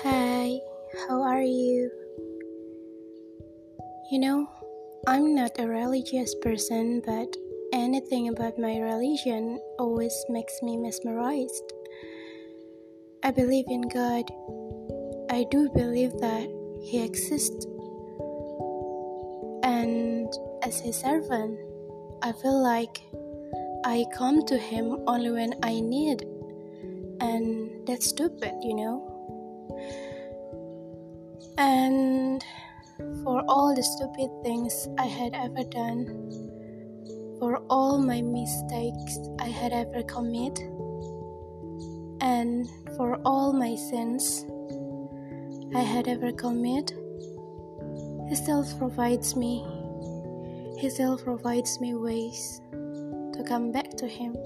how are you? You know, I'm not a religious person, but anything about my religion always makes me mesmerized. I believe in God. I do believe that He exists. And as His servant, I feel like I come to Him only when I need. And that's stupid, you know? And for all the stupid things I had ever done, for all my mistakes I had ever commit, and for all my sins I had ever commit, He still provides me. He still provides me ways to come back to Him.